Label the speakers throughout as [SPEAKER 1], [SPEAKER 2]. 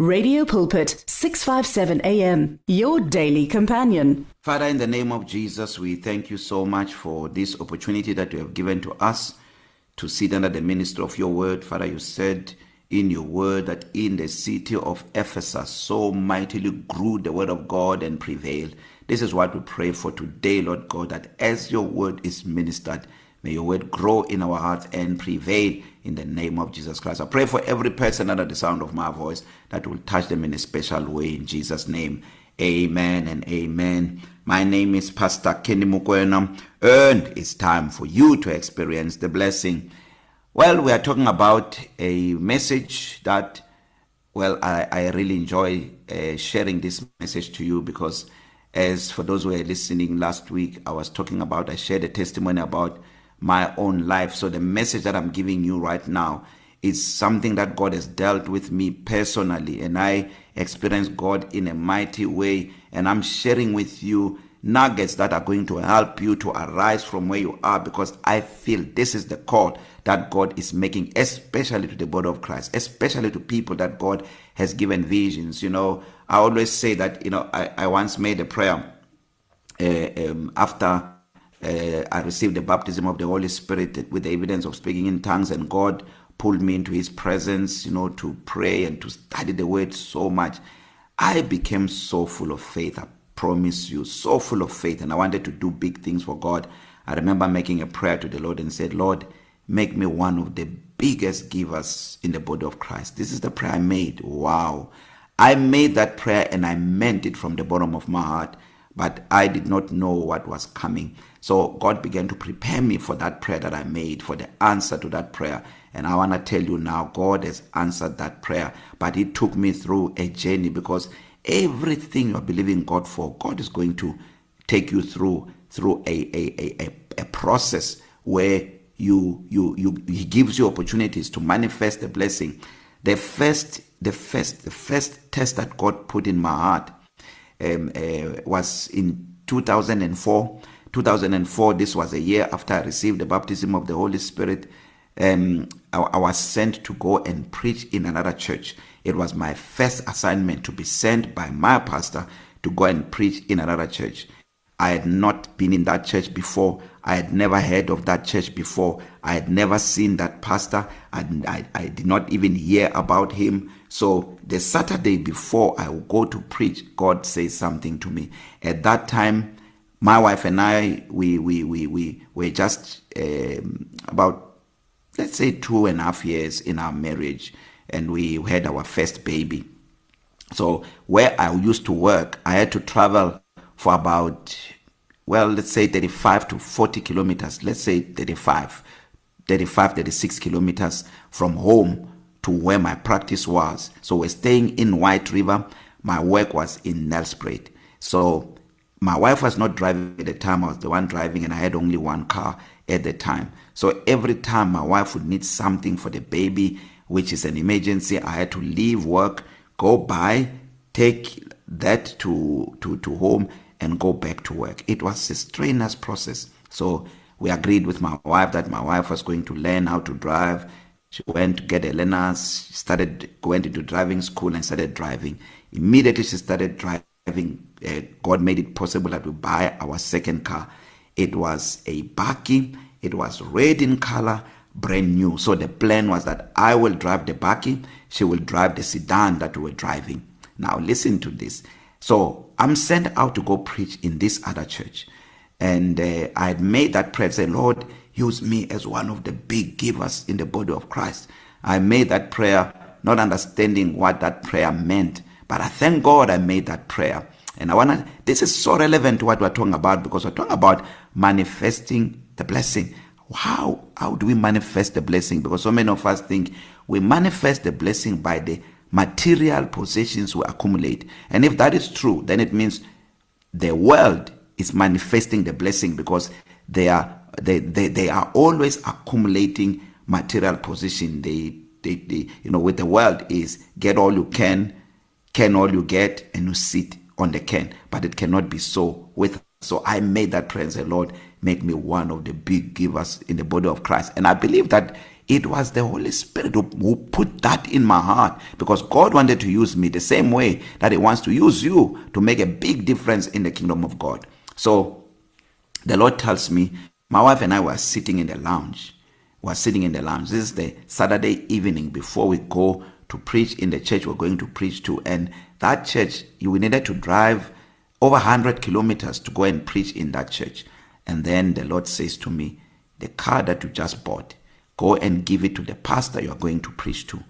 [SPEAKER 1] Radio Pulpit 657 AM your daily companion.
[SPEAKER 2] Father in the name of Jesus we thank you so much for this opportunity that you have given to us to sit under the ministry of your word Father you said in your word that in the city of Ephesus so mightily grew the word of God and prevailed. This is what we pray for today Lord God that as your word is ministered May your word grow in our hearts and prevail in the name of Jesus Christ. I pray for every person under the sound of my voice that will touch them in a special way in Jesus name. Amen and amen. My name is Pastor Kenny Mukwena and it's time for you to experience the blessing. Well, we are talking about a message that well I I really enjoy uh, sharing this message to you because as for those who are listening last week I was talking about I shared a testimony about my own life. So the message that I'm giving you right now is something that God has dealt with me personally and I experienced God in a mighty way and I'm sharing with you nuggets that are going to help you to arise from where you are because I feel this is the call that God is making especially to the body of Christ especially to people that God has given visions you know I always say that you know I I once made a prayer uh, um, after uh, I received the baptism of the Holy Spirit with the evidence of speaking in tongues and God pulled me into his presence you know to pray and to study the word so much. I became so full of faith I promise you so full of faith and I wanted to do big things for God. I remember making a prayer to the Lord and said Lord make me one of the biggest givers in the body of Christ. This is the prayer I made. Wow. I made that prayer and I meant it from the bottom of my heart but I did not know what was coming. So God began to prepare me for that prayer that I made, for the answer to that prayer. And I want to tell you now, God has answered that prayer, but it took me through a journey because everything you're believing God for, God is going to take you through through a a a a process where you you you he gives you opportunities to manifest the blessing. The first the first the first test that God put in my heart um uh, was in 2004 2004 this was a year after I received the baptism of the Holy Spirit um I, I was sent to go and preach in another church. It was my first assignment to be sent by my pastor to go and preach in another church. I had not been in that church before. I had never heard of that church before. I had never seen that pastor and I I did not even hear about him. So the Saturday before I would go to preach God says something to me. At that time my wife and I we we we we were just um, about let's say two and a half years in our marriage and we had our first baby. So where I used to work I had to travel for about well let's say 35 to 40 kilometers let's say 35 35 36 kilometers from home to where my practice was. So we're staying in White River. My work was in Nelspruit. So my wife was not driving at the time I was the one driving and I had only one car at the time. So every time my wife would need something for the baby which is an emergency I had to leave work go buy take that to to to home and go back to work. It was a strenuous process. So we agreed with my wife that my wife was going to learn how to drive. She went to get a learners started went into driving school and started driving. Immediately she started driving. Having uh, God made it possible that we buy our second car. It was a bakkie it was red in color brand new. So the plan was that I will drive the bakkie she will drive the sedan that we were driving. Now listen to this. So I'm sent out to go preach in this other church. And uh, I had made that prayer. Say Lord use me as one of the big givers in the body of Christ. I made that prayer not understanding what that prayer meant. But I thank God I made that prayer. And I want to this is so relevant to what we're talking about because we're talking about manifesting the blessing. How how do we manifest the blessing? Because so many of us think we manifest the blessing by the material possessions we accumulate. And if that is true, then it means the world is manifesting the blessing because they are they they they are always accumulating material possession. They they, they you know with the world is get all you can can all you get and you sit on the can but it cannot be so with so I made that prayer and said Lord make me one of the big givers in the body of Christ and I believe that It was the Holy Spirit who, who put that in my heart because God wanted to use me the same way that He wants to use you to make a big difference in the kingdom of God. So the Lord tells me, my wife and I were sitting in the lounge. We were sitting in the lounge. This is the Saturday evening before we go to preach in the church we're going to preach to. And that church, you needed to drive over 100 kilometers to go and preach in that church. And then the Lord says to me, The car that you just bought, go and give it to the pastor you are going to preach to.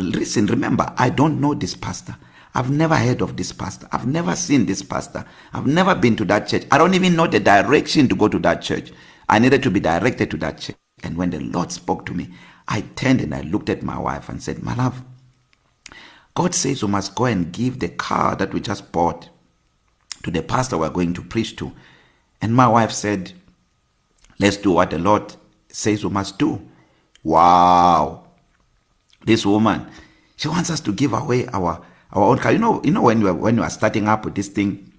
[SPEAKER 2] Listen, remember, I don't know this pastor. I've never heard of this pastor. I've never seen this pastor. I've never been to that church. I don't even know the direction to go to that church. I needed to be directed to that church. And when the Lord spoke to me, I turned and I looked at my wife and said, My love, God says you must go and give the car that we just bought to the pastor we're going to preach to. And my wife said, Let's do what the Lord says we must do. Wow. This woman, she wants us to give away our our own car. You know, you know when you are when you are starting up with this thing,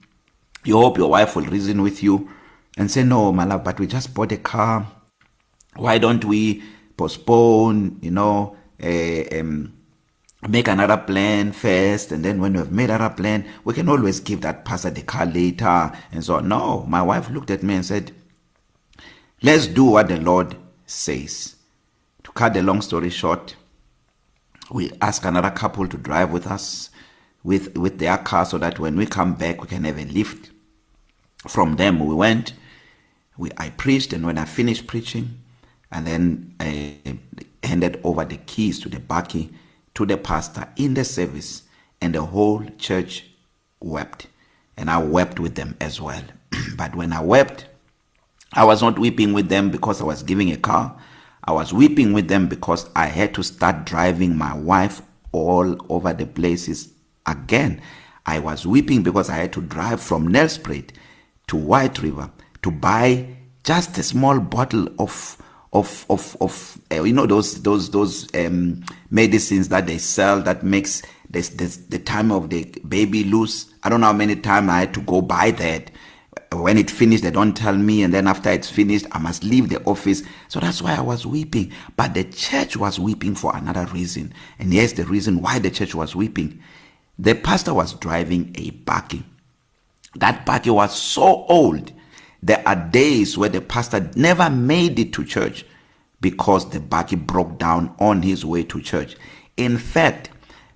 [SPEAKER 2] you hope your wife will reason with you and say, No, my love, but we just bought a car. Why don't we postpone, you know, uh, um, make another plan first and then when we've made another plan we can always give that pastor the car later and so on. no my wife looked at me and said let's do what the lord says to cut the long story short we ask another couple to drive with us with with their car so that when we come back we can have a lift from them we went we i preached and when i finished preaching and then i handed over the keys to the bakkie to the pastor in the service, and the whole church wept. And I wept with them as well. but when I wept, I was not weeping with them because I was giving a car. I was weeping with them because I had to start driving my wife all over the places again. I was weeping because I had to drive from Nelspruit to White River to buy just a small bottle of of of of uh, you know those those those um, medicines that they sell that makes this, this the time of the baby loose. I don't know how many times I had to go buy that. When it finished, they don't tell me, and then after it's finished, I must leave the office. So that's why I was weeping. But the church was weeping for another reason, and here's the reason why the church was weeping. The pastor was driving a bakkie. That bakkie was so old there are days where the pastor never made it to church because the bakkie broke down on his way to church. In fact,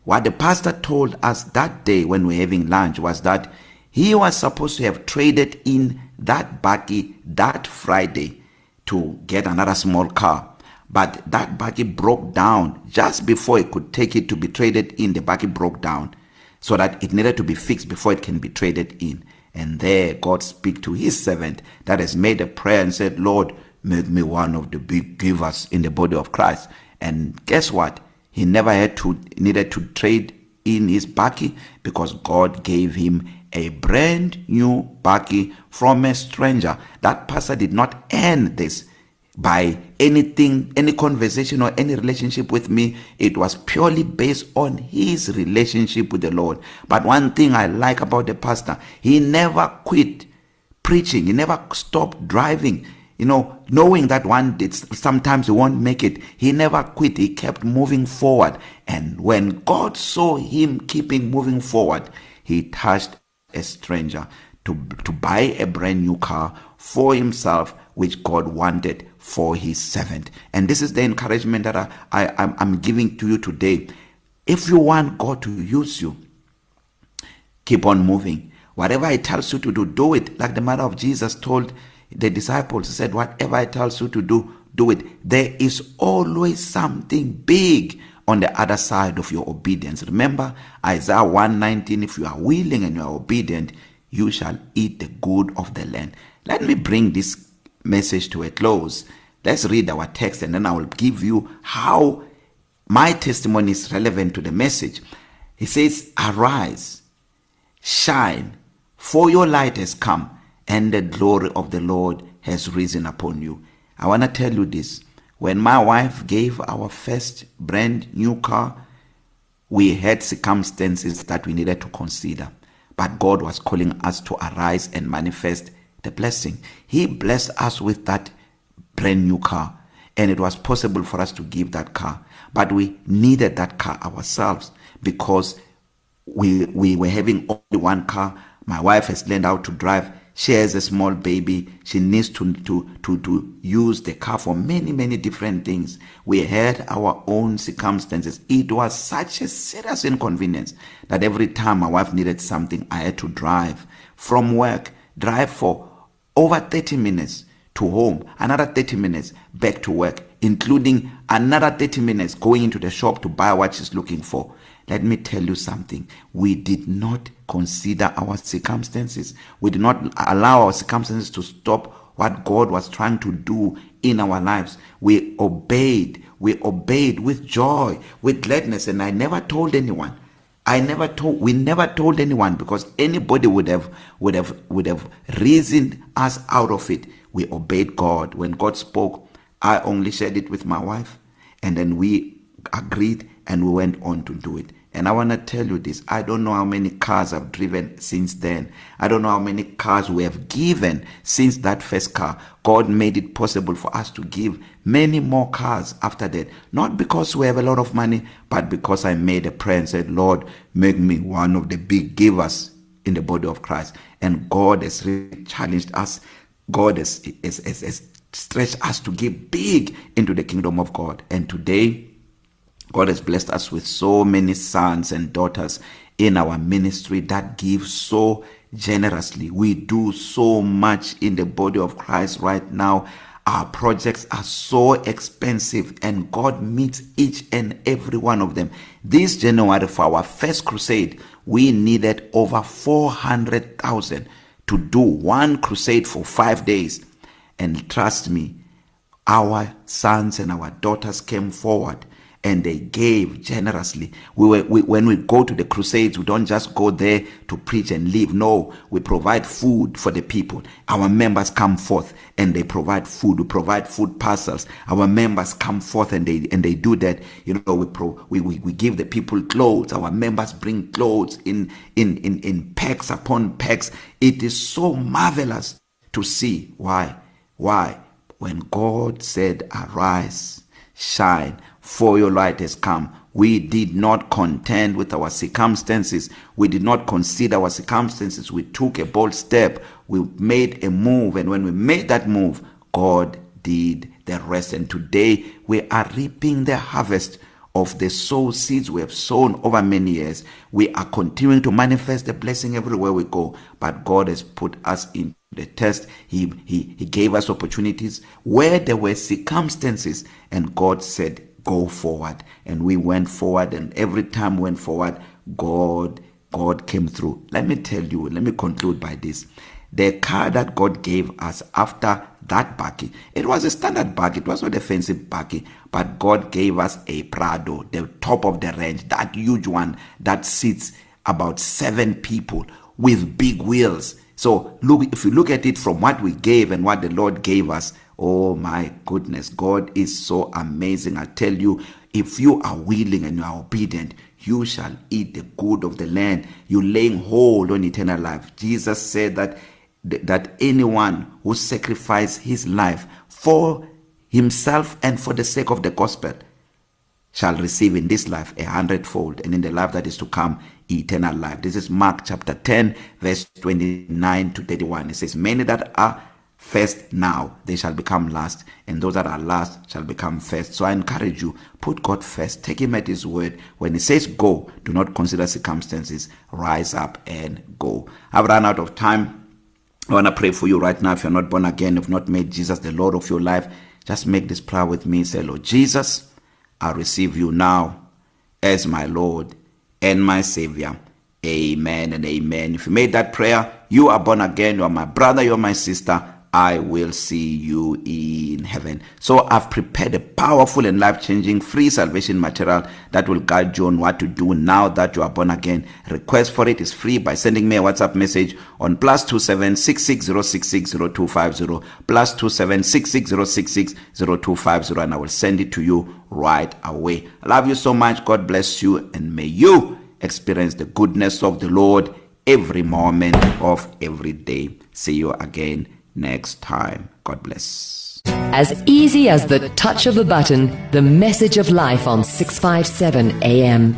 [SPEAKER 2] what the pastor told us that day when we were having lunch was that he was supposed to have traded in that bakkie that Friday to get another small car. But that bakkie broke down just before he could take it to be traded in. The bakkie broke down so that it needed to be fixed before it can be traded in. And there God speak to his servant that has made a prayer and said, Lord, make me one of the big givers in the body of Christ. And guess what? He never had to needed to trade in his bakkie because God gave him a brand new bakkie from a stranger. That pastor did not earn this by anything, any conversation or any relationship with me. It was purely based on his relationship with the Lord. But one thing I like about the pastor, he never quit preaching, he never stopped driving. You know, knowing that one did sometimes he won't make it, he never quit. He kept moving forward. And when God saw him keeping moving forward, he touched a stranger to, to buy a brand new car for himself, which God wanted for his servant. And this is the encouragement that I, I, I'm, I'm giving to you today. If you want God to use you, keep on moving. Whatever He tells you to do, do it. Like the mother of Jesus told the disciples, He said, Whatever He tells you to do, do it. There is always something big on the other side of your obedience. Remember Isaiah 119 if you are willing and you are obedient, you shall eat the good of the land. Let me bring this message to a close, let's read our text and then I will give you how my testimony is relevant to the message. He says, Arise, shine, for your light has come, and the glory of the Lord has risen upon you. I want to tell you this. When my wife gave our first brand new car, we had circumstances that we needed to consider. But God was calling us to arise and manifest the blessing. He blessed us with that brand new car. and it was possible for us to give that car. But we needed that car ourselves because we we were having only one car. My wife has learned how to drive. She has a small baby. She needs to to to to use the car for many many different things. We had our own circumstances. It was such a serious inconvenience that every time my wife needed something i had to drive from work drive for over 30 minutes to home another 30 minutes back to work including another 30 minutes going into the shop to buy what she's looking for. Let me tell you something. We did not consider our circumstances. We did not allow our circumstances to stop what God was trying to do in our lives. We obeyed. We obeyed with joy with gladness and I never told anyone I never told we never told anyone because anybody would have would have would have reasoned us out of it. We obeyed God. When God spoke I only shared it with my wife and then we agreed and we went on to do it. And I want to tell you this I don't know how many cars I've driven since then. I don't know how many cars we have given since that first car. God made it possible for us to give many more cars after that. Not because we have a lot of money but because I made a prayer and said Lord make me one of the big givers in the body of Christ. And God has really challenged us. God has, has, has, has stretched us to give big into the kingdom of God. And today God has blessed us with so many sons and daughters in our ministry that give so generously. We do so much in the body of Christ right now. Our projects are so expensive and God meets each and every one of them. This January for our first crusade we needed over 400,000 to do one crusade for 5 days. And trust me our sons and our daughters came forward. And they gave generously. We were we, when we go to the crusades we don't just go there to preach and leave no we provide food for the people. Our members come forth and they provide food. We provide food parcels. Our members come forth and they and they do that. You know we pro, we, we we give the people clothes. Our members bring clothes in in in in packs upon packs. It is so marvelous to see why why when god said arise shine for your light has come. We did not contend with our circumstances. We did not consider our circumstances. We took a bold step. We made a move. And when we made that move god did the rest. And today we are reaping the harvest of the soul seeds we have sown over many years. We are continuing to manifest the blessing everywhere we go. But god has put us in the test. He he he gave us opportunities where there were circumstances. And god said go forward. And we went forward and every time we went forward God God came through. Let me tell you let me conclude by this. The car that God gave us after that buggy it was a standard buggy it was not a fancy buggy but God gave us a Prado the top of the range that huge one that sits about 7 people with big wheels. So look if you look at it from what we gave and what the Lord gave us Oh my goodness, God is so amazing. I tell you, if you are willing and you are obedient, you shall eat the good of the land. You laying hold on eternal life. Jesus said that that anyone who sacrifice his life for himself and for the sake of the gospel shall receive in this life a hundredfold and in the life that is to come eternal life. This is Mark chapter 10 verse 29 to 31. It says many that are first now. They shall become last and those that are last shall become first. So i encourage you put god first. Take him at his word. When he says go do not consider circumstances. Rise up and go. I've run out of time. I want to pray for you right now. If you're not born again if not made jesus the lord of your life just make this prayer with me. Say lord jesus i receive you now as my lord and my savior. Amen and amen. If you made that prayer you are born again. You are my brother. You are my sister. I will see you in heaven. So I've prepared a powerful and life-changing free salvation material that will guide you on what to do now that you are born again. Request for it is free by sending me a WhatsApp message on plus two seven six six zero six six zero two five zero plus two seven six six zero six six zero two five zero, and I will send it to you right away. I love you so much. God bless you and may you experience the goodness of the Lord every moment of every day. See you again next time. God bless.
[SPEAKER 3] As easy as the touch of a button, the message of life on 657 AM.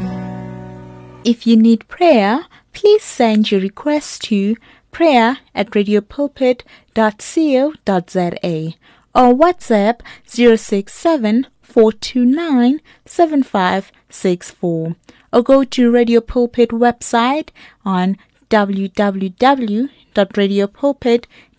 [SPEAKER 4] If you need prayer, please send your request to prayer at radiopulpit.co.za or WhatsApp 067 429 7564 or go to Radio Pulpit website on www.radiopulpit.co.za.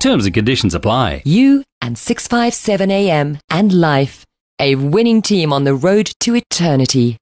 [SPEAKER 5] Terms and conditions apply.
[SPEAKER 3] You and 657 AM and life. A winning team on the road to eternity.